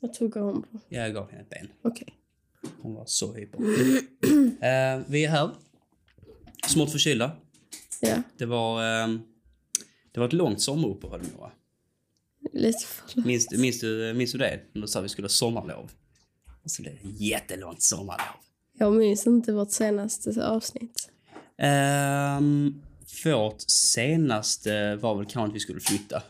Vad tuggar hon på? Jag gav henne ett ben. Okej. Hon var så hyper. eh, vi är här. Smått förkylda. Ja, Det var, ehm, det var ett långt sommaruppehåll, Moa. lite för Minns, minns, du, minns du det? När du sa att vi skulle ha sommarlov. Och så blev det jättelångt sommarlov. Jag minns inte vårt senaste avsnitt. Um, vårt senaste var väl kanske att vi skulle flytta,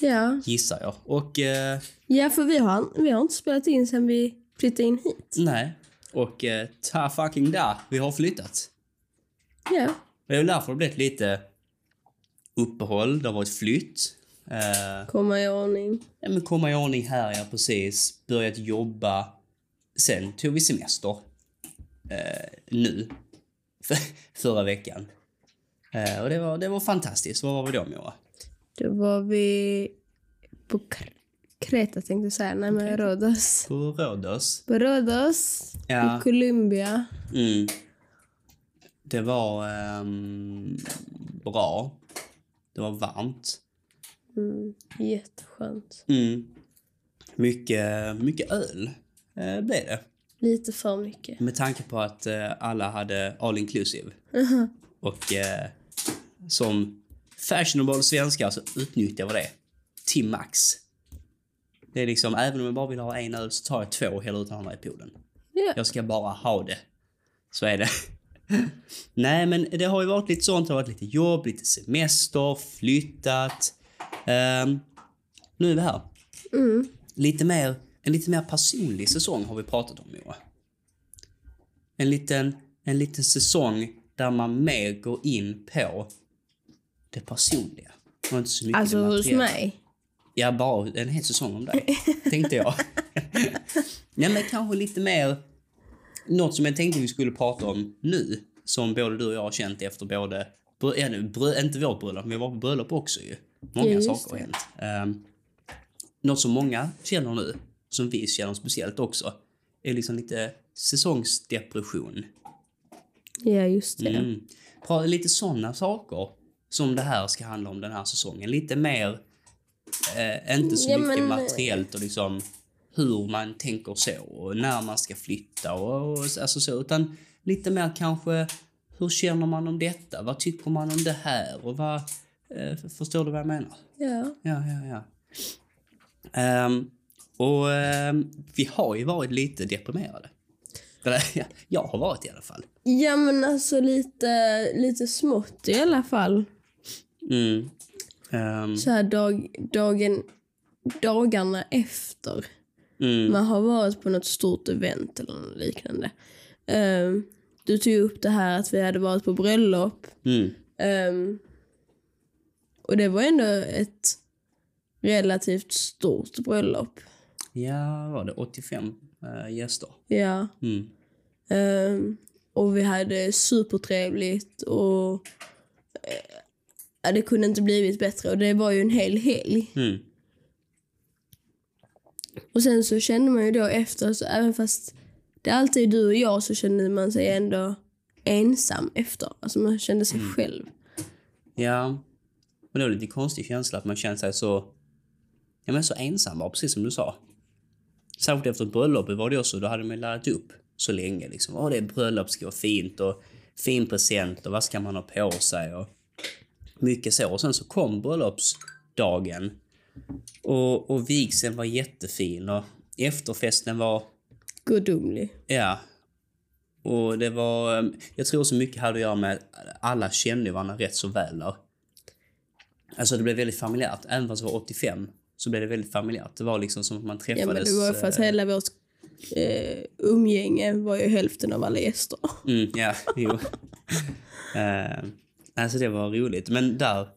Ja. gissar jag. Och eh, Ja, för vi har, vi har inte spelat in sen vi flyttade in hit. nej. Och eh, ta fucking da, vi har flyttat. Ja. Och Det är väl därför det blivit lite uppehåll, det har varit flytt. Eh, Komma i ordning. ja, men komma i ordning här, ja precis. Börjat jobba. Sen tog vi semester. Eh, nu. Förra veckan. Eh, och det var, det var fantastiskt. Var var vi då, Moa? Då var vi på Kr- Kreta tänkte jag säga. Nej, men Rhodos. På Rhodos. På Rhodos. Ja. I Colombia. Mm. Det var ehm, bra. Det var varmt. Mm, jätteskönt. Mm. Mycket, mycket öl eh, blev det. Lite för mycket. Med tanke på att eh, alla hade all inclusive. Och eh, som fashionable svenskar så utnyttjar vi det till max. Det är liksom, även om jag bara vill ha en öl så tar jag två och häller ut andra i poolen. Ja. Jag ska bara ha det. Så är det. Nej, men det har ju varit lite sånt. Det har varit lite jobb, lite semester, flyttat. Ehm, nu är vi här. Mm. Lite mer, en lite mer personlig säsong har vi pratat om, Moa. En liten, en liten säsong där man mer går in på det personliga. Och inte så mycket Alltså det hos mig. Ja, bara en hel säsong om dig, tänkte jag. Nej, men kanske lite mer... Något som jag tänkte vi skulle prata om nu, som både du och jag har känt efter både... br- Ja, nu, brö, inte vårt bröllop, men vi var på bröllop också ju. Många Ja, saker har hänt. Um, något som många känner nu, som vi känner speciellt också, är liksom lite säsongsdepression. Ja, just det. Mm. Lite sådana saker som det här ska handla om den här säsongen. Lite mer, eh, inte så Ja, mycket men- materiellt och liksom hur man tänker så och när man ska flytta och, och alltså så, utan lite mer kanske hur känner man om detta? Vad tycker man om det här? Och vad, eh, förstår du vad jag menar? Ja. Ja, ja, ja. Ehm, och ehm, vi har ju varit lite deprimerade. Jag har varit i alla fall. Ja, men alltså lite, lite smått i alla fall. Mm. Ehm, Så här dag, dagen, dagarna efter mm. man har varit på något stort event eller något liknande. Ehm, du tog upp det här att vi hade varit på bröllop. Mm. Ehm, och det var ändå ett relativt stort bröllop. Ja, var det 85 äh, gäster? Ja. Mm. Ehm, och vi hade supertrevligt och eh, ja, det kunde inte blivit bättre. Och det var ju en hel helg. Mm. Och sen så kände man ju då efter, så även fast det alltid är du och jag, så kände man sig ändå ensam efter. Alltså man kände sig själv. Ja. Och det var lite konstig känsla att man kände sig så, ja, men så ensam, bara, precis som du sa. Särskilt efter bröllopet var det också, då hade man laddat upp så länge. Liksom. Åh, det är bröllop, ska vara fint och fin present och vad ska man ha på sig och mycket så. Och sen så kom bröllopsdagen och, och vigseln var jättefin och efterfesten var Gudomlig. Ja. Och det var... eh, Jag tror så mycket hade att göra med att alla kände varandra rätt så väl där. Alltså det blev väldigt familjärt. Även fast det var 85 så blev det väldigt familjärt. Det var liksom som att man Ja, träffades... men det var för att eh, hela vårt eh, umgänge var ju hälften av alla gäster. Mm, ja, jo. uh, alltså det var roligt. Men där...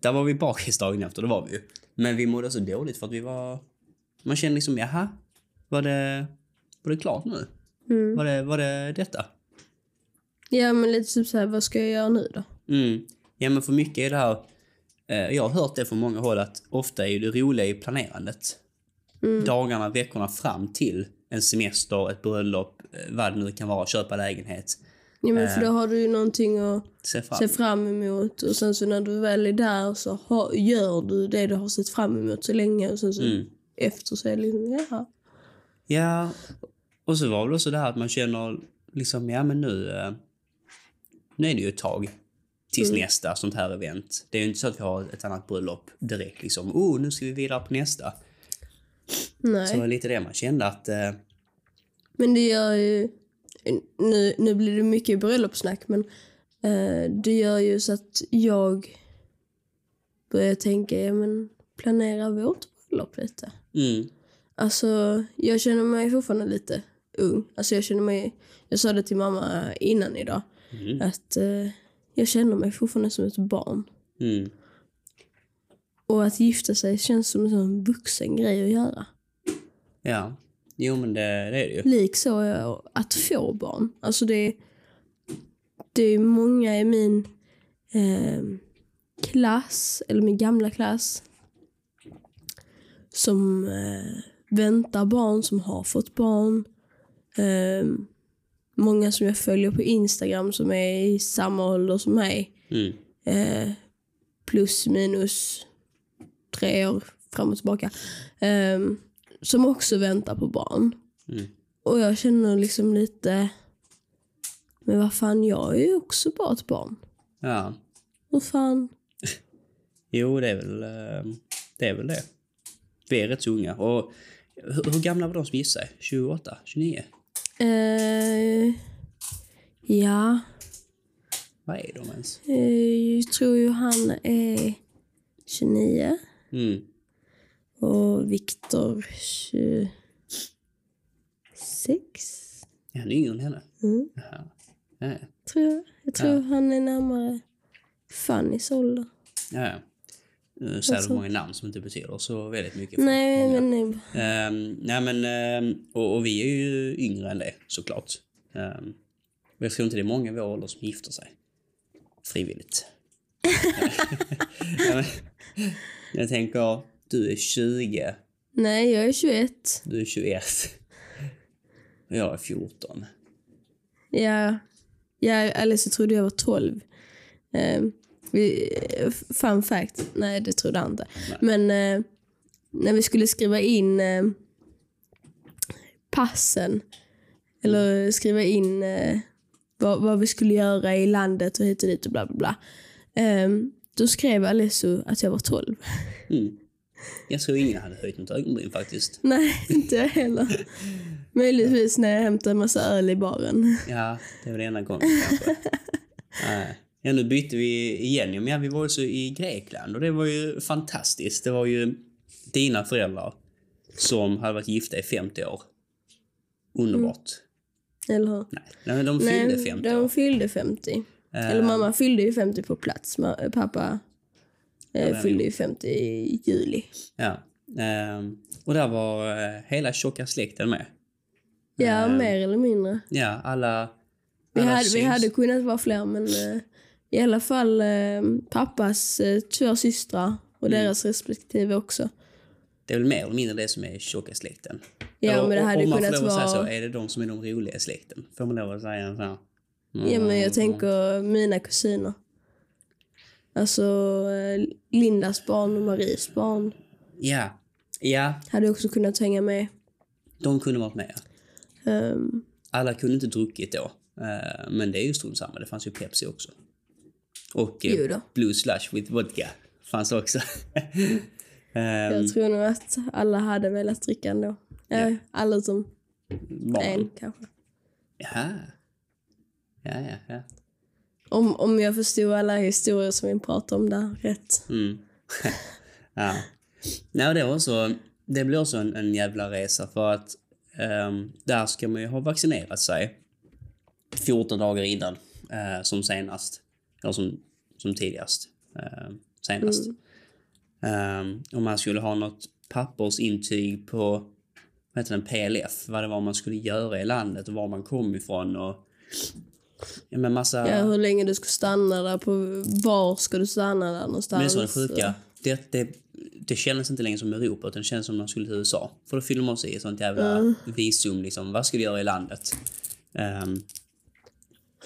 Där var vi bakis dagen efter, det var vi ju. Men vi mådde så dåligt för att vi var... Man kände liksom, jaha, var det... Var det klart nu? Mm. Var, det, var det detta? Ja, men lite typ så här, vad ska jag göra nu då? Mm. Ja, men för mycket är det här... Eh, jag har hört det från många håll att ofta är det roliga i planerandet. Dagarna, veckorna fram till en semester, ett bröllop, eh, vad det nu kan vara, köpa lägenhet. Ja, men för då har du ju någonting att Se fram se fram emot och sen så när du väl är där så har, gör du det du har sett fram emot så länge och sen så Mm. efter så är det liksom, jaha. Ja, och så var det också det här att man känner liksom, ja men nu, eh, nu är det ju ett tag tills Mm. nästa sånt här event. Det är ju inte så att vi har ett annat bröllop direkt liksom, oh nu ska vi vidare på nästa. Nej. Så det var lite det man kände att, eh, Men det gör ju... Nu, nu blir det mycket bröllopssnack, men eh, det gör ju så att jag börjar tänka, ja men planera vårt bröllop lite. mm, Alltså, jag känner mig fortfarande lite ung. Alltså jag känner mig... Jag sa det till mamma innan idag. mm, Att eh, jag känner mig fortfarande som ett barn. mm, Och att gifta sig känns som en sån vuxen grej att göra. ja. Jo men det, det är det ju. Likså eh, att få barn. Alltså det, det är många i min eh, klass, eller min gamla klass, som eh, väntar barn, som har fått barn. Eh, många som jag följer på Instagram som är i samma ålder som mig. Mm, Eh, plus minus tre år fram och tillbaka. Eh, som också väntar på barn. mm. Och jag känner liksom lite, men vad fan, jag är ju också bara ett barn. Ja. Vad fan? Jo, det är väl eh, det. Är väl det. Vi är rätt så unga. Och hur, hur gamla var de som gissade? 28? 29? Eh, ja, Vad är de ens? eh, jag tror ju han är 29 Mm. Och Viktor 26. Är han yngre än henne? Mm, Jaha. Ja, tror jag. Jag tror Ja. han är närmare Fannys ålder. ja. ja. Nu säger du många namn som inte betyder så väldigt mycket. för Nej, många. men nej. Ehm, nej men, ehm, och, och vi är ju yngre än det såklart. Um, jag tror inte det är många i vår ålder som gifter sig. Frivilligt. jag tänker, du är 20, nej, jag är 21. du är 21. Och jag är 14. Ja, ja eller så trodde jag var 12. Eh, vi, fun fact, nej det trodde han inte. Men eh, när vi skulle skriva in eh, passen, eller skriva in eh, vad, vad vi skulle göra i landet och hit och dit och bla bla bla. Eh, då skrev Alessio att jag var 12. Mm. Jag tror ingen hade höjt något ögonbryn faktiskt. Nej, inte jag heller. Möjligtvis när jag hämtade en massa öl i baren. Ja, det var det enda gången kanske. Nej. Ja, nu bytte vi igen. Ja, vi var ju så i Grekland och det var ju fantastiskt. Det var ju dina föräldrar som hade varit gifta i 50 år. Underbart. Eller hur? Nej, de fyllde Nej, 50 de år. fyllde 50. Eh, Eller mamma fyllde ju 50 på plats. Pappa eh, men- fyllde ju 50 i juli. Ja. Ehm, och där var eh, hela tjocka släkten med. Ja, mer eller mindre. Ja, alla... Vi alla hade, vi syns- hade kunnat vara fler, men eh, i alla fall eh, pappas eh, två systrar och Mm. deras respektive också. Det är väl mer eller mindre det som är tjocka släkten. Ja, men det hade om man får kunnat lov att säga så, vara... är det de som är de roliga i släkten? Får man lov att säga så här? Ja, men jag tänker mina kusiner. Alltså eh, Lindas barn och Maries barn Ja. Ja, hade också kunnat hänga med. de kunde varit med. Ehm, Alla kunde inte druckit då. Eh, men det är ju strunt samma. Det fanns ju Pepsi också. Och då. Blue Slush with vodka fanns också. Ehm, Jag tror nog att alla hade velat dricka ändå. Ja. Alla utom barn. en kanske. Jaha. Ja, ja, ja. Om, om jag förstod alla historier som vi pratade om där rätt. Mm. ja. Nej, det var så. Det blir också en, en jävla resa för att ehm, där ska man ju ha vaccinerat sig 14 dagar innan eh, som senast. Eller som, som tidigast. Eh, senast. Ehm, och man skulle ha något pappersintyg på vad heter den, PLF, vad det var man skulle göra i landet och var man kom ifrån och ja, men massa... Ja, hur länge du ska stanna där, på var ska du stanna där någonstans. Men det är så det sjuka. Det, det, det kändes inte längre som Europa utan det kändes som man skulle till USA. För då fyller man sig i sånt jävla visum liksom. Vad ska du göra i landet? Ehm,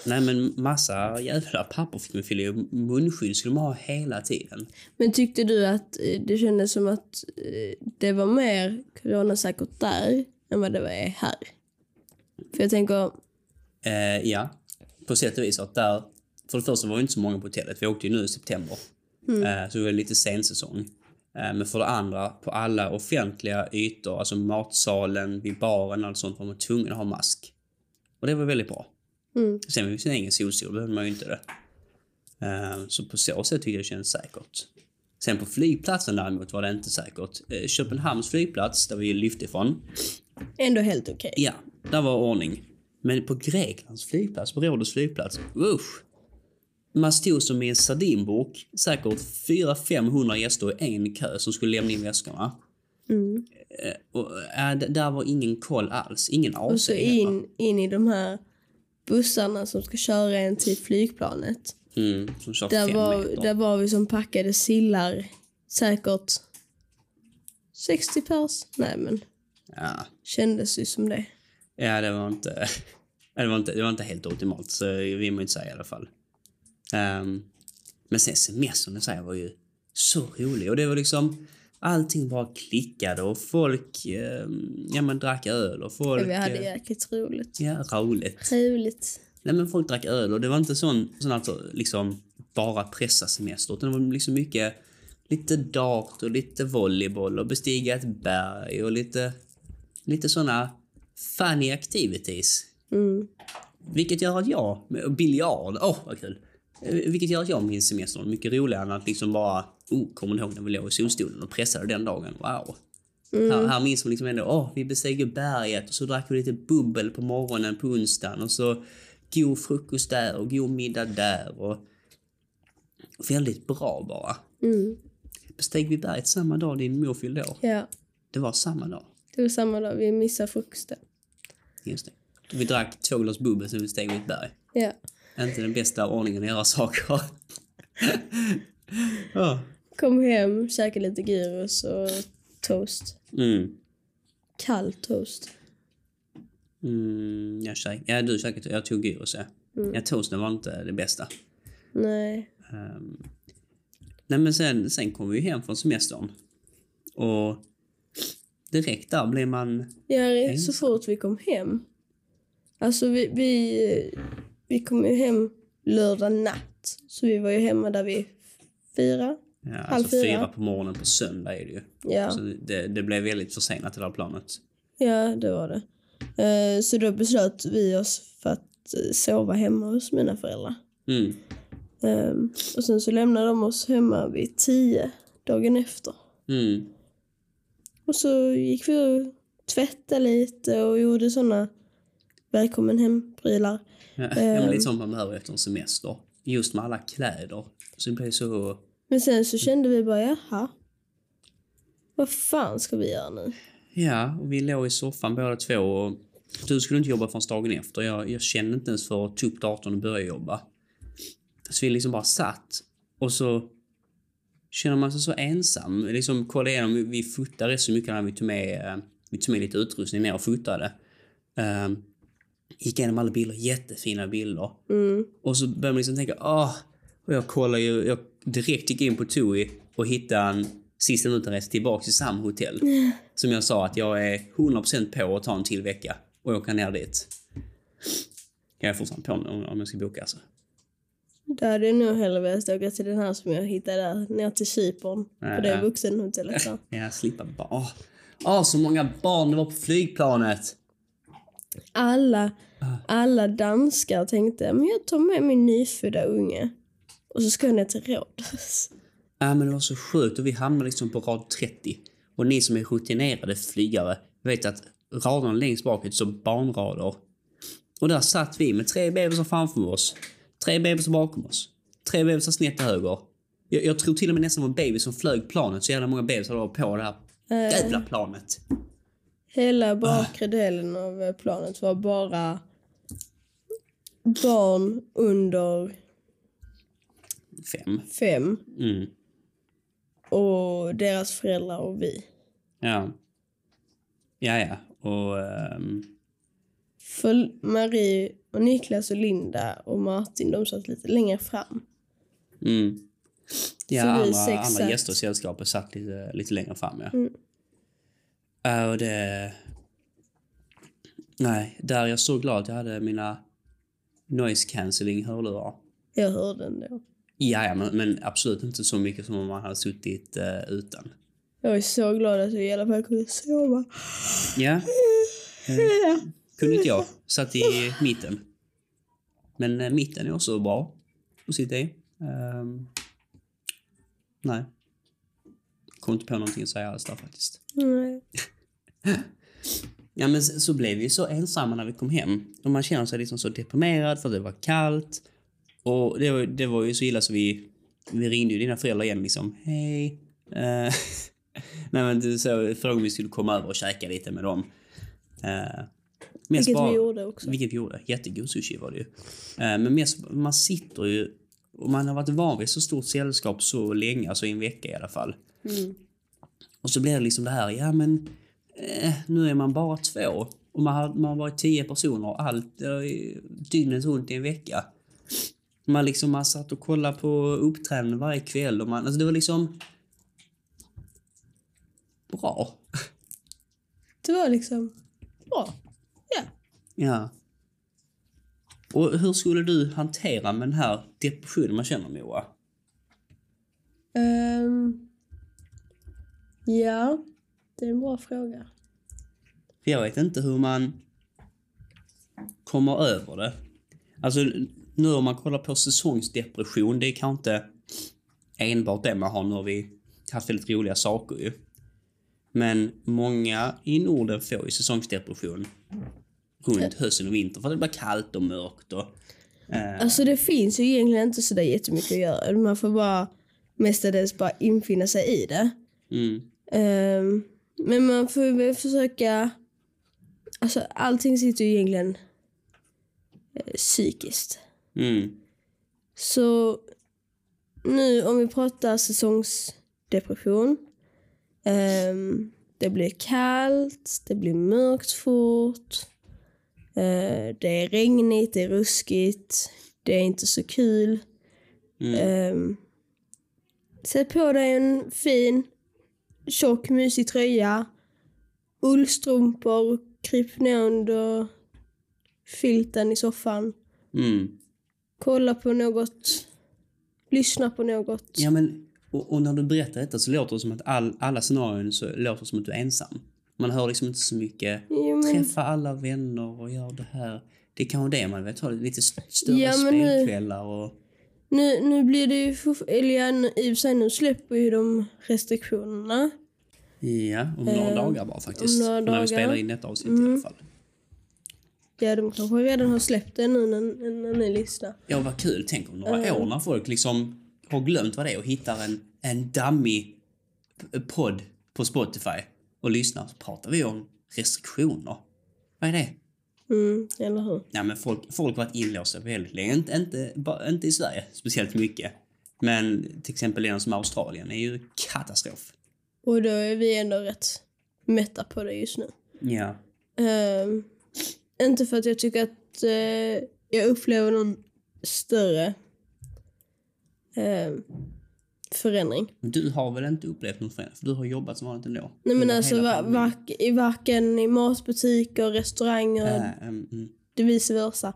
Nej men massa jävla papper fick man fylla i. Munskydd skulle man ha hela tiden. Men tyckte du att eh, det kändes som att eh, det var mer coronasäkert där än vad det var här? För jag tänker, Eh, ja, på sätt och vis. Att där, för det första var det inte så många på hotellet. Vi åkte ju nu i september. Eh, så det var lite sensäsong. Eh, men för det andra, på alla offentliga ytor, alltså matsalen, vid baren och allt sånt, var man tvungen att ha mask. Och det var väldigt bra. mm, Sen vid sin egen solstol behövde man ju inte det. Eh, så på så sätt tyckte jag det kändes säkert. Sen på flygplatsen däremot var det inte säkert. Köpenhamns flygplats, där vi lyfte ifrån, ändå helt okej. Ja, där var ordning. Men på Greklands flygplats, på Rhodos flygplats, usch. Man stod som i en sardinburk, säkert 400-500 gäster i en kö som skulle lämna in väskorna. Mm. Och, äh, där var ingen koll alls, ingen AC. Och så in, in i de här bussarna som ska köra en till flygplanet. Mm, Där var, meter. där var vi som packade sillar. Säkert 60 pers. Nej men, Ja. kändes ju som det. ja, det var inte... Det var inte, det var inte helt optimalt, så man ju inte säga i alla fall. Ehm, men sen semestern i sig var ju så rolig och det var liksom allting bara klickade och folk ehm, ja, men drack öl och folk... Vi hade eh, jäkligt roligt. Ja, roligt. Trevligt. Nej men folk drack öl och det var inte sån, sån alltså liksom bara pressa semester utan det var liksom mycket lite dart och lite volleyboll och bestiga ett berg och lite lite såna funny activities. Mm. Vilket gör att jag, biljard, åh vad kul. Eh, Vilket gör att jag minns semestern mycket roligare än att liksom bara, oh, kommer ni ihåg när vi låg i solstolen och pressade den dagen? Wow. Här, här minns man liksom ändå, åh, vi besteg berget och så drack vi lite bubbel på morgonen på onsdagen och så god frukost där och god middag där och väldigt bra bara. Mm. Besteg vi berget samma dag din mor fyllde år? Ja, Det var samma dag. det var samma dag. Vi missade frukosten. Just det. Vi drack två glas bubbel sen vi steg vid ett berg. Ja. Inte den bästa ordningen att göra saker. ja. Kom hem, käkade lite gyros och toast. Mm. Kall toast. Mm, jag, käk, ja, du käkade, jag tog gyros ja. ja. Toasten var inte det bästa. Nej. Ehm, nej men sen, sen kom vi ju hem från semestern. Och direkt där blev man... Ja, så fort vi kom hem. Alltså vi, vi, vi kom ju hem lördag natt. Så vi var ju hemma där vid fyra. Ja, Halv alltså fyra. fyra på morgonen på söndag är det ju. Ja, Så det, det blev väldigt försenat det där planet. ja det var det. Eh, så då beslöt vi oss för att eh, sova hemma hos mina föräldrar. Mm. Ehm, och sen så lämnade de oss hemma vid tio dagen efter. Mm. Och så gick vi och tvättade lite och gjorde såna välkommen hem-prylar. Ja, ja, men Ehm. lite som man behöver efter en semester. Just med alla kläder. Så det blev så... Men sen så kände vi bara, jaha. Vad fan ska vi göra nu? Ja, och vi låg i soffan båda två och du skulle inte jobba förrän dagen efter. Jag, jag kände inte ens för att ta upp datorn och börja jobba. Så vi liksom bara satt och så känner man sig så ensam. Liksom kolla igenom, vi fotade rätt så mycket när vi tog med, eh, vi tog med lite utrustning ner och fotade. Um, gick igenom alla bilder, jättefina bilder. Mm. Och så började man liksom tänka, åh. Och jag kollade ju, jag direkt gick in på TUI och hittade en sista minuten resa tillbaka till samma hotell. Som jag sa att jag är 100% på att ta en till vecka och åka ner dit. Jag är fortfarande på om jag ska boka alltså. Då hade jag nog hellre velat åka till den här som jag hittade där, ner till Cypern. Ja, På det ja. vuxenhotellet där. Jag slipper bara, åh. Åh, så många barn det var på flygplanet. Alla, Ah. alla danskar tänkte, men jag tar med min nyfödda unge. Och så ska ner till Rhodos. Ja, men det var så sjukt och vi hamnade liksom på rad 30. Och ni som är rutinerade flygare vet att raderna längst bak är så barnrader. Och där satt vi med tre bebisar framför oss, tre bebisar bakom oss, tre bebisar snett till höger. Jag, jag tror till och med nästan var en baby som flög planet, så jävla många bebisar var på det här Eh, jävla planet. Hela bakre delen av eh, planet var bara barn under Fem. fem Mm. och deras föräldrar och vi. Ja. Ja, ja. Och... ehm, För Marie och Niklas och Linda och Martin, de satt lite längre fram. Mm. Ja, Så vi andra, sex andra satt- gäster i sällskapet satt lite, lite längre fram. Ja. Mm. Ja, och det... Nej, där är jag så glad att jag hade mina noise cancelling hörlurar. Jag hörde ändå. Ja, ja, men, men absolut inte så mycket som om man hade suttit eh, utan. Jag är så glad att jag i alla fall kunde sova. Ja, eh, kunde inte jag. Satt i mitten. Men eh, mitten är också bra att sitta i. Ehm, nej. Kom inte på någonting att säga alls där faktiskt. Nej. Ja men så blev vi så ensamma när vi kom hem. Och man känner sig liksom så deprimerad för att det var kallt. Och det var, det var ju så illa så vi, vi ringde ju dina föräldrar igen liksom. Hej. Eh, Nej men du så frågade om vi skulle komma över och käka lite med dem. Uh, Vilket vi gjorde också. Vilket vi gjorde. Jättegod sushi var det ju. Eh, men mest, man sitter ju och man har varit van vid så stort sällskap så länge, alltså i en vecka i alla fall. Mm. Och så blir det liksom det här, ja men eh, nu är man bara två. Och man har, man har varit tio personer allt eh, dygnet runt i en vecka. Man liksom man satt och kollade på uppträdanden varje kväll och man, alltså det var liksom bra. Det var liksom bra. Ja. Ja. Och hur skulle du hantera med den här depressionen man känner Moa? Ehm, ja, det är en bra fråga. För jag vet inte hur man kommer över det. Alltså nu om man kollar på säsongsdepression, det är kanske inte enbart det man har. Nu har vi haft väldigt roliga saker ju. Men många i Norden får ju säsongsdepression runt hösten och vintern för att det blir kallt och mörkt och... Eh, Alltså det finns ju egentligen inte sådär jättemycket att göra. Man får bara mestadels bara infinna sig i det. mm, Ehm, men man får väl försöka... Alltså allting sitter ju egentligen eh, psykiskt. mm, Så nu om vi pratar säsongsdepression. ehm, det blir kallt, det blir mörkt fort. eh, det är regnigt, det är ruskigt. Det är inte så kul. mm. Um, sätt på dig en fin, tjock, mysig tröja. Ullstrumpor, kryp ner under filten i soffan. mm. Kolla på något. Lyssna på något. Ja, men och, och när du berättar detta så låter det som att all, alla scenarion så låter som att du är ensam. Man hör liksom inte så mycket. Jo, men, Träffa alla vänner och göra det här. Det är kanske det man vill ha, lite st- större Ja, spelkvällar och... nu, nu blir det ju... Eller ja, nu- i och för sig nu släpper ju de restriktionerna. Ja, om några Eh, dagar bara faktiskt. om några När vi dagar. spelar in detta avsnitt i Mm. alla fall. Ja, de kanske redan har släppt det nu när, när ni lyssnar. Ja, vad kul. Tänk om några Eh. år när folk liksom har glömt vad det är och hittar en, en dammig podd på Spotify och lyssnar så pratar vi om restriktioner. Vad är det? Mm, eller hur? Ja, men folk, folk har varit inlåsta väldigt länge. Inte, inte, bara, inte i Sverige speciellt mycket. Men till exempel länder som Australien är ju katastrof. Och då är vi ändå rätt mätta på det just nu. Ja. Ehm, inte för att jag tycker att eh, jag upplever någon större ehm, förändring. Men du har väl inte upplevt något förändring? För du har jobbat som vanligt ändå. Nej men alltså hela va, pandemin. vark, i varken i matbutiker, restauranger, Äh, mm, mm. det vice versa.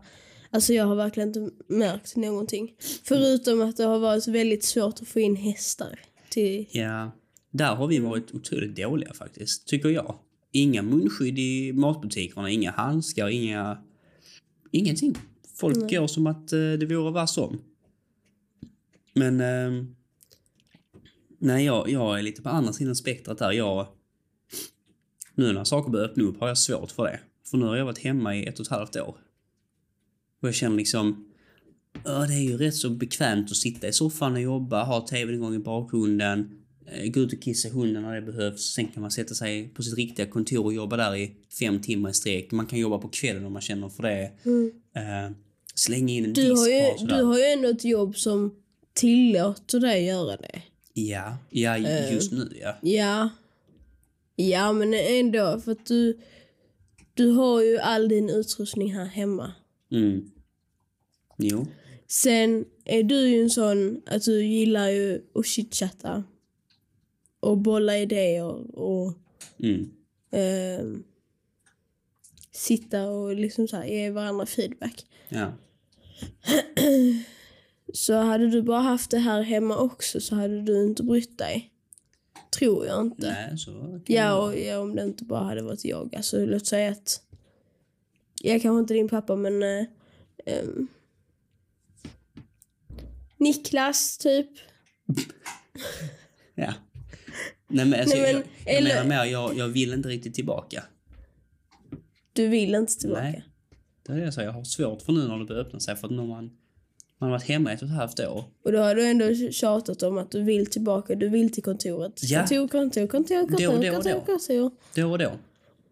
Alltså jag har verkligen inte märkt någonting. Förutom att det har varit väldigt svårt att få in hästar. Till, Ja, där har vi varit otroligt dåliga faktiskt, tycker jag. Inga munskydd i matbutikerna, inga handskar, inga... Ingenting. Folk går som att eh, det vore vad som. Men... Eh, nej, jag, jag är lite på andra sidan spektrat där. Jag... Nu när saker börjar öppna upp har jag svårt för det. För nu har jag varit hemma i ett och ett halvt år. Och jag känner liksom... Ja, det är ju rätt så bekvämt att sitta i soffan och jobba, ha tvn igång i bakgrunden, eh, gå ut och kissa hunden när det behövs. Sen kan man sätta sig på sitt riktiga kontor och jobba där i fem timmar i sträck. Man kan jobba på kvällen om man känner för det. Eh, slänga in en du, disk har ju, du har ju ändå ett jobb som tillåter dig göra det. Ja, ja Eh. just nu ja. Ja. Ja, men ändå för att du... du har ju all din utrustning här hemma. Mm. Jo. Sen är du ju en sån att du gillar ju att chitchatta. Och bolla idéer och Mm. ehm, sitta och liksom så här, ge varandra feedback. Ja. Så hade du bara haft det här hemma också så hade du inte brytt dig. Tror jag inte. Nej, så kan Ja, och, ja, om det inte bara hade varit jag. Alltså, låt säga att... Jag kanske inte din pappa, men... Eh, ehm, Niklas, typ. Ja. Nej, men, alltså, Nej, men- jag, jag eller- menar mer, jag, jag vill inte riktigt tillbaka. Du vill inte tillbaka. Nej. Det är det jag säger, jag har svårt för nu när det börjar öppna sig. För att när man, man har varit hemma ett och ett halvt år. Och då har du ändå tjatat om att du vill tillbaka. Du vill till kontoret. Ja. Kontor, kontor, kontor, kontor, Då, då, kontor, då. kontor. Då och då.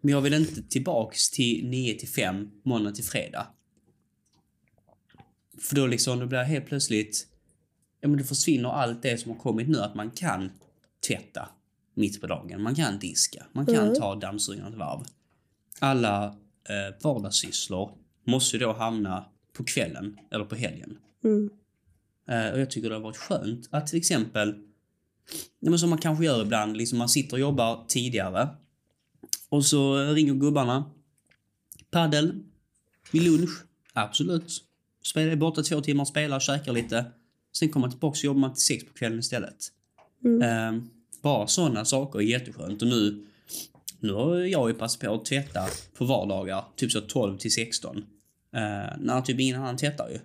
Men jag vill inte tillbaks till 9 till 5, måndag till fredag. För då liksom, då blir jag helt plötsligt... Ja men då försvinner allt det som har kommit nu, att man kan tvätta mitt på dagen. Man kan diska, man kan Mm. ta dammsugaren ett varv. Alla eh, vardagssysslor måste ju då hamna på kvällen eller på helgen. Mm. Eh, och jag tycker det har varit skönt att till exempel, men som man kanske gör ibland, liksom man sitter och jobbar tidigare och så ringer gubbarna. Paddel, vid lunch, absolut. Spelar borta två timmar, spelar, käkar lite. Sen kommer man tillbaka och jobbar man till sex på kvällen istället. Mm. Eh, bara sådana saker är jätteskönt. Och nu, nu har jag ju passat på att tvätta på vardagar, typ så 12 till 16. Eh, när typ ingen annan tvättar ju.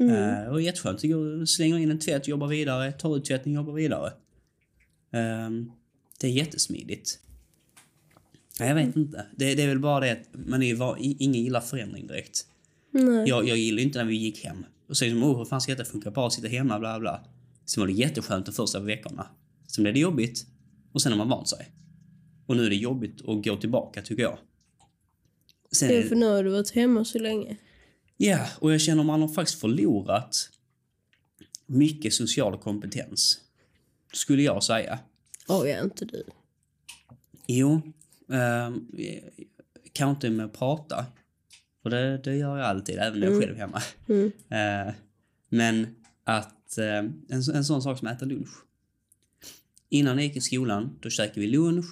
Mm. Eh, och jätteskönt. Det går, slänger in en tvätt, jobbar vidare, tar ut tvätten, jobbar vidare. Ehm, det är jättesmidigt. Nej, jag vet inte. Det, det är väl bara det att man är, var, ingen gillar förändring direkt. Nej. Jag, jag gillar inte när vi gick hem. Och så som, oh, hur fan ska detta funka? Bara sitta hemma, bla bla. Sen var det jätteskönt de första veckorna. Sen blev det jobbigt. Och sen har man vant sig. Och nu är det jobbigt att gå tillbaka, tycker jag. Sen Det är är det, för nu har du varit hemma så länge. Ja, och jag känner att man har faktiskt förlorat mycket social kompetens. Skulle jag säga. Oj, ja, inte du. Jo, eh, kanske inte med att prata. För det, det gör jag alltid, även när jag själv är hemma. Mm. Eh, men att eh, en, en sån sak som att äta lunch. Innan jag gick i skolan, då käkade vi lunch.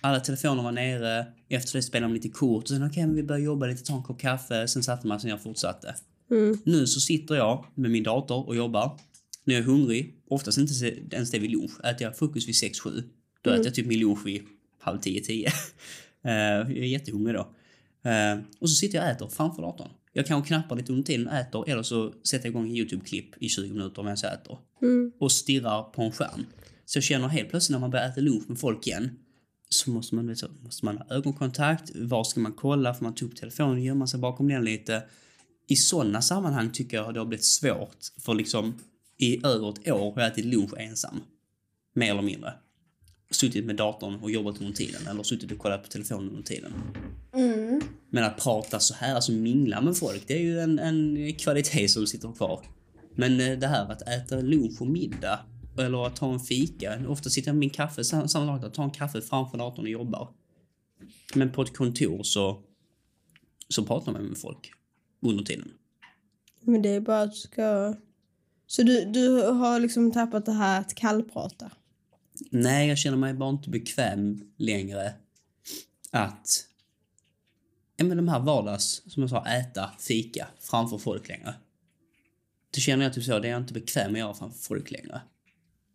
Alla telefoner var nere. Efter det spelade man lite kort. Och sen okej, men vi började jobba lite, ta en kopp kaffe. Sen satte man sig ner och fortsatte. Mm. Nu så sitter jag med min dator och jobbar. När jag är hungrig, oftast inte ens det vid lunch, äter jag frukost vid 6-7. Då äter jag typ min lunch vid halv 10-10. Eh, jag är jättehungrig då. Eh, och så sitter jag och äter framför datorn. Jag kan knappa lite under tiden och äter eller så sätter jag igång en YouTube-klipp i 20 minuter medan jag äter. Mm. Och stirrar på en skärm. Så jag känner helt plötsligt när man börjar äta lunch med folk igen så måste man, så, måste man ha ögonkontakt. Var ska man kolla? Får man ta upp telefonen och gömma sig bakom den lite? I sådana sammanhang tycker jag det har blivit svårt. För liksom i över ett år har jag ätit lunch ensam. Mer eller mindre. Suttit med datorn och jobbat under tiden. Eller suttit och kollat på telefonen under tiden. Mm. Men att prata så här, alltså mingla med folk, det är ju en, en kvalitet som sitter kvar. Men eh, det här att äta lunch och middag, eller att ta en fika. Ofta sitter jag med min kaffe, sam- samma sak, att ta en kaffe framför datorn och jobbar. Men på ett kontor så, så pratar man med folk under tiden. Men det är bara att du ska... Så du, du har liksom tappat det här att kallprata? Nej, jag känner mig bara inte bekväm längre att ja, men de här vardags, som jag sa, äta, fika framför folk längre. Det känner jag typ så, det är jag inte bekväm med att göra framför folk längre.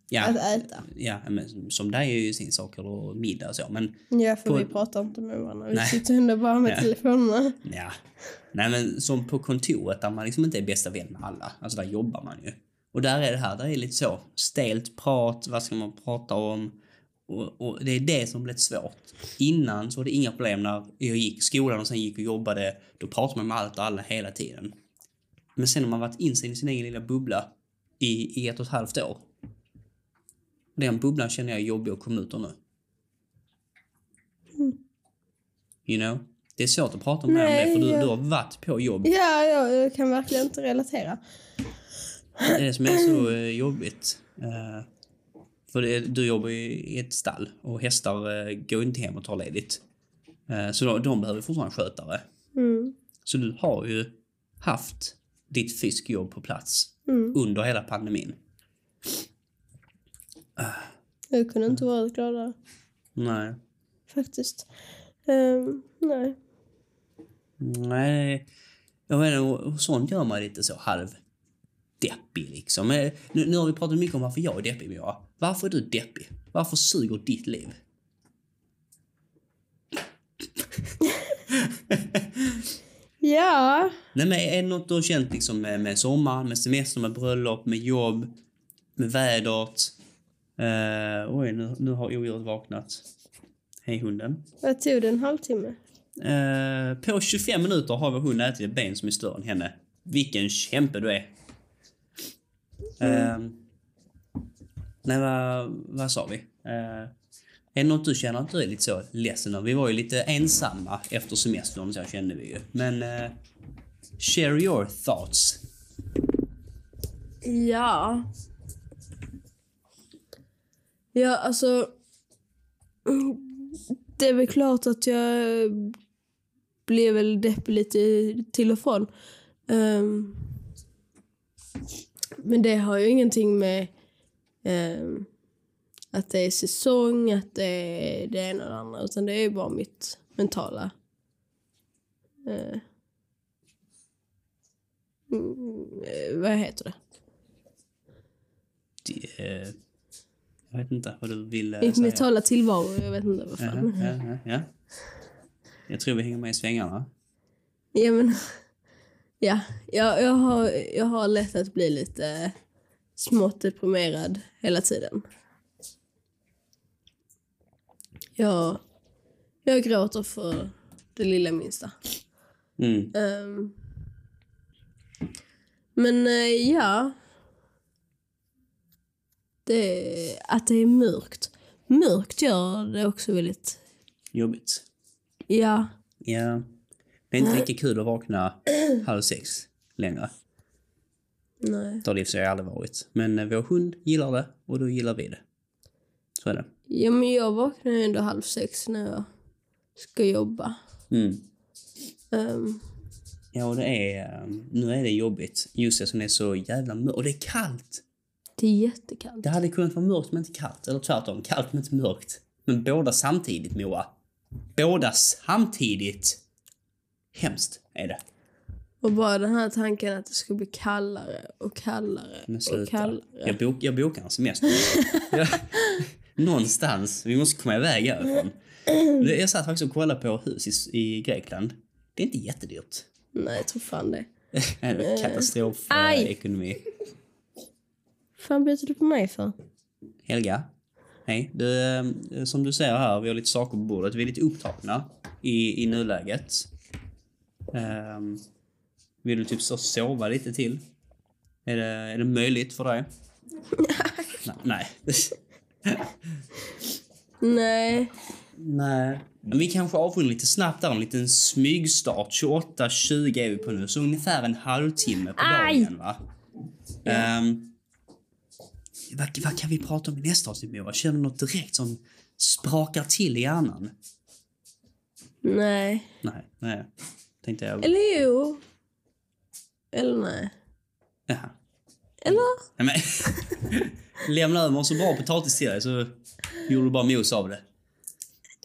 Ja, Att äta? ja men som dig är ju sin sak, eller middag och så, men Ja, för På- vi pratar inte med varandra. Vi Nej. sitter ändå bara med Ja. telefonerna. ja. Nej men som på kontoret där man liksom inte är bästa vän med alla, alltså där jobbar man ju. Och där är det här, där är lite så stelt prat, vad ska man prata om? Och, och det är det som blivit svårt. Innan så var det inga problem när jag gick i skolan och sen gick och jobbade. Då pratade man med allt och alla hela tiden. Men sen har man varit instängd i sin egen lilla bubbla i, i ett och ett halvt år. Den bubblan känner jag är jobbig att komma ut ur nu. You know? Det är svårt att prata med dig om Nej, det för du, jag- du har varit på jobb. Ja, ja, jag kan verkligen inte relatera. Det är det som är så eh, jobbigt. Eh, för det, du jobbar ju i ett stall och hästar eh, går inte hem och tar ledigt. Så de, de behöver fortfarande skötare. Mm. Så du har ju haft ditt fiskjobb på plats Mm. under hela pandemin. Jag kunde inte vara gladare. Nej. Faktiskt. Ehm, nej. Nej. Jag vet inte, sånt gör man lite så halv deppig liksom. Eh, Nu, nu har vi pratat mycket om varför jag är deppig, Mira. Varför är du deppig? Varför suger ditt liv? Ja. Nej, men är det något du har känt liksom med, med sommar, med semester, med bröllop, med jobb, med vädret? Uh, oj, nu, nu har odjuret vaknat. Hej hunden. Vad tog det? En halvtimme? Eh, på 25 minuter har vår hund ätit ett ben som är större än henne. Vilken kämpe du är. Eh, nej, vad, vad sa vi? Eh, är det något du känner att du är lite så ledsen över? Vi var ju lite ensamma efter semestern, så kände vi ju. Men eh, share your thoughts. Ja. Ja, alltså... Det är väl klart att jag blev väl deppig lite till och från. Um, men det har ju ingenting med um, att det är säsong, att det är det ena och det andra. Utan det är bara mitt mentala. Uh, vad heter det? Det, jag vet inte vad du vill eh, Mitt säga. mentala tillvaro, jag vet inte vad fan. ja, ja, ja. Jag tror vi hänger med i svängarna. Ja, men... Ja, jag, jag, har, jag har lätt att bli lite smått deprimerad hela tiden. Jag, jag gråter för det lilla minsta. Mm. Ehm, men eh, ja. Det, att det är mörkt. Mörkt gör det också väldigt... Jobbigt. Ja. Ja. Det är inte lika kul att vakna halv sex längre. Nej. Det har det i och för sig aldrig varit. Men eh, vår hund gillar det och då gillar vi det. Så är det. Ja, men jag vaknar ju ändå halv sex när jag ska jobba. Mm. Ehm, Ja, och det är... eh, Nu är det jobbigt. Just det som det är så jävla mörkt. Och det är kallt! Det är jättekallt. Det hade kunnat vara mörkt men inte kallt. Eller tvärtom, kallt men inte mörkt. Men båda samtidigt, Moa. Båda samtidigt. Hemskt är det. Och bara den här tanken att det ska bli kallare och kallare Men och kallare. Jag, bok, jag bokar en semester. jag, någonstans. Vi måste komma iväg härifrån. Jag satt faktiskt och kollade på hus i, i Grekland. Det är inte jättedyrt. Nej, jag tror fan det. Är Katastrof eh, Aj. ekonomi. Fan byter du på mig för? Helga. Hej. Du, eh, som du ser här, vi har lite saker på bordet. Vi är lite upptagna i, i nuläget. Um, vill du typ så sova lite till? Är det, är det möjligt för dig? Nej. Nej. Nej. Nej. Men vi kanske avrundar lite snabbt där, en liten smygstart. 28.20 är vi på nu, så ungefär en halvtimme på Aj! dagen va? Ehm, vad, vad kan vi prata om i nästa avsnitt Moa? Känner du något direkt som sprakar till i hjärnan? Nej. Nej, nej. Tänkte jag. Eller jo. Eller nej. Jaha. Eller? Nej, men. Lämna över en så bra potatis till dig så gjorde du bara mos av det.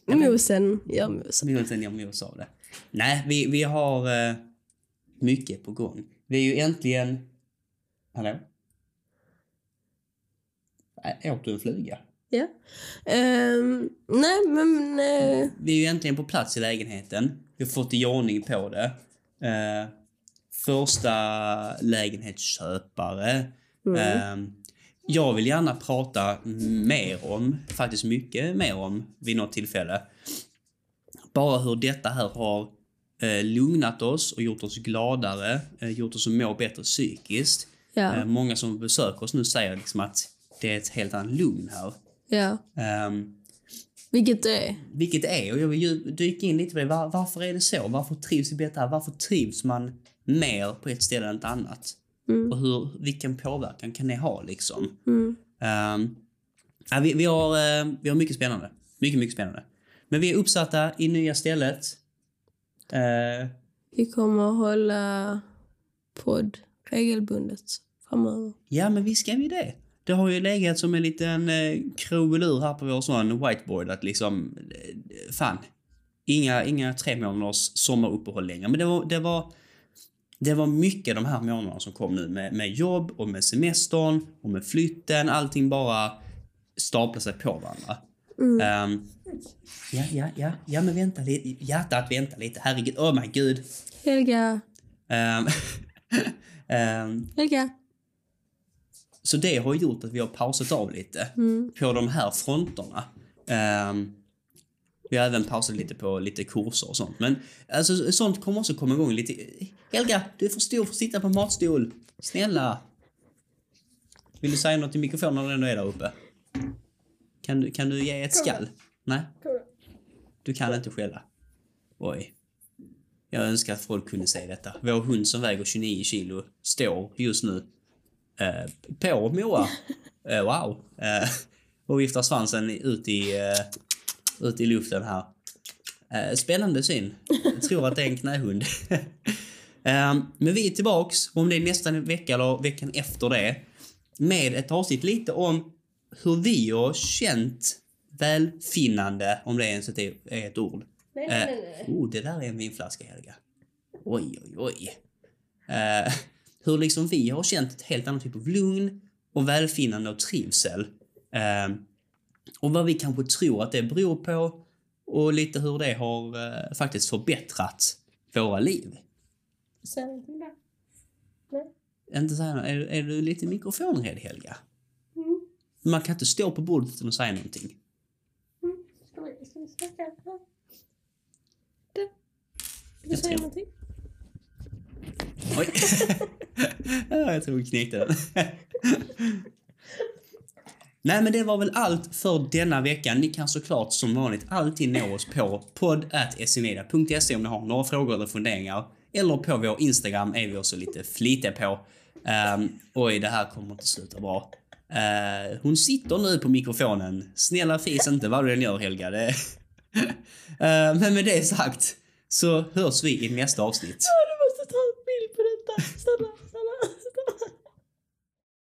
Mosen gör mosen. Vill inte göra mos av det. Nej, vi, vi har eh, mycket på gång. Vi är ju äntligen... Hallå? Äh, åt du en fluga? Ja. Ehm, nej, men... eh, Vi är ju äntligen på plats i lägenheten. Vi har fått i ordning på det. Eh, första lägenhetsköpare. Eh, jag vill gärna prata mer om, faktiskt mycket mer om, vid något tillfälle. Bara hur detta här har eh, lugnat oss och gjort oss gladare, gjort oss må bättre psykiskt. ja. Många som besöker oss nu säger liksom att det är ett helt annat lugn här. ja. Ehm, Vilket det är. vilket är, och jag dyka in lite på det. Var, varför är det så? Varför trivs vi bättre här? Varför trivs man mer på ett ställe än ett annat? Mm. Och hur, vilken påverkan kan det ha liksom? Mm. Ehm, ja, vi, vi, har, eh, vi har mycket spännande. Mycket, mycket spännande. Men vi är uppsatta i nya stället. Eh, Vi kommer att hålla podd regelbundet framöver. ja, men visst ska vi det. Det har ju legat som en liten eh, krumelur här på vår sån whiteboard att liksom, eh, fan. Inga, inga tre månaders sommaruppehåll längre. Men det var, det var, det var mycket de här månaderna som kom nu med, med jobb och med semestern och med flytten. Allting bara staplar sig på varandra. Ehm, ja, ja, ja, ja, men vänta lite. Hjärtat, vänta lite. Herregud, oh my gud. Helga, Ehm, ehm, Helga. Så det har gjort att vi har pausat av lite på de här fronterna. Ehm, vi har även pausat lite på lite kurser och sånt. Men alltså, sånt kommer också komma igång lite. Helga, du är för stor för att sitta på en matstol. Snälla. Vill du säga något i mikrofonen när du ändå är där uppe? Kan du, kan du ge ett skall? Nej? Du kan inte skälla? Oj. Jag önskar att folk kunde se detta. Vår hund som väger 29 kilo står just nu eh, på Moa. Eh, wow. Eh, och viftar svansen ut i, eh, ut i luften här. Eh, spännande syn. Jag tror att det är en knähund. eh, men vi är tillbaks, om det är nästa vecka eller veckan efter det, med ett avsnitt lite om hur vi har känt välfinnande, om det ens är ett, ord. Nej, Eh, oh, det där är en vinflaska, Helga. Oj, oj, oj. Hur liksom vi har känt ett helt annat typ av lugn och välfinnande och trivsel. Eh, och vad vi kanske tror att det beror på och lite hur det har eh, faktiskt förbättrat våra liv. Säg någonting där. Nej. Inte så här, är, är du lite mikrofonrädd, Helga? Mm. Man kan inte stå på bordet utan att säga någonting. Ska vi, ska vi snacka? Du. Vill du säga någonting? Oj. Jag tror vi knäckte den. Nej, men det var väl allt för denna veckan. Ni kan såklart som vanligt alltid nå oss på podd.smedia.se e om ni har några frågor eller funderingar. Eller på vår Instagram är vi också lite flitiga på. Um, oj, det här kommer inte sluta bra. Uh, hon sitter nu på mikrofonen. Snälla fis inte vad du än gör Helga. Det... uh, men med det sagt så hörs vi i nästa avsnitt du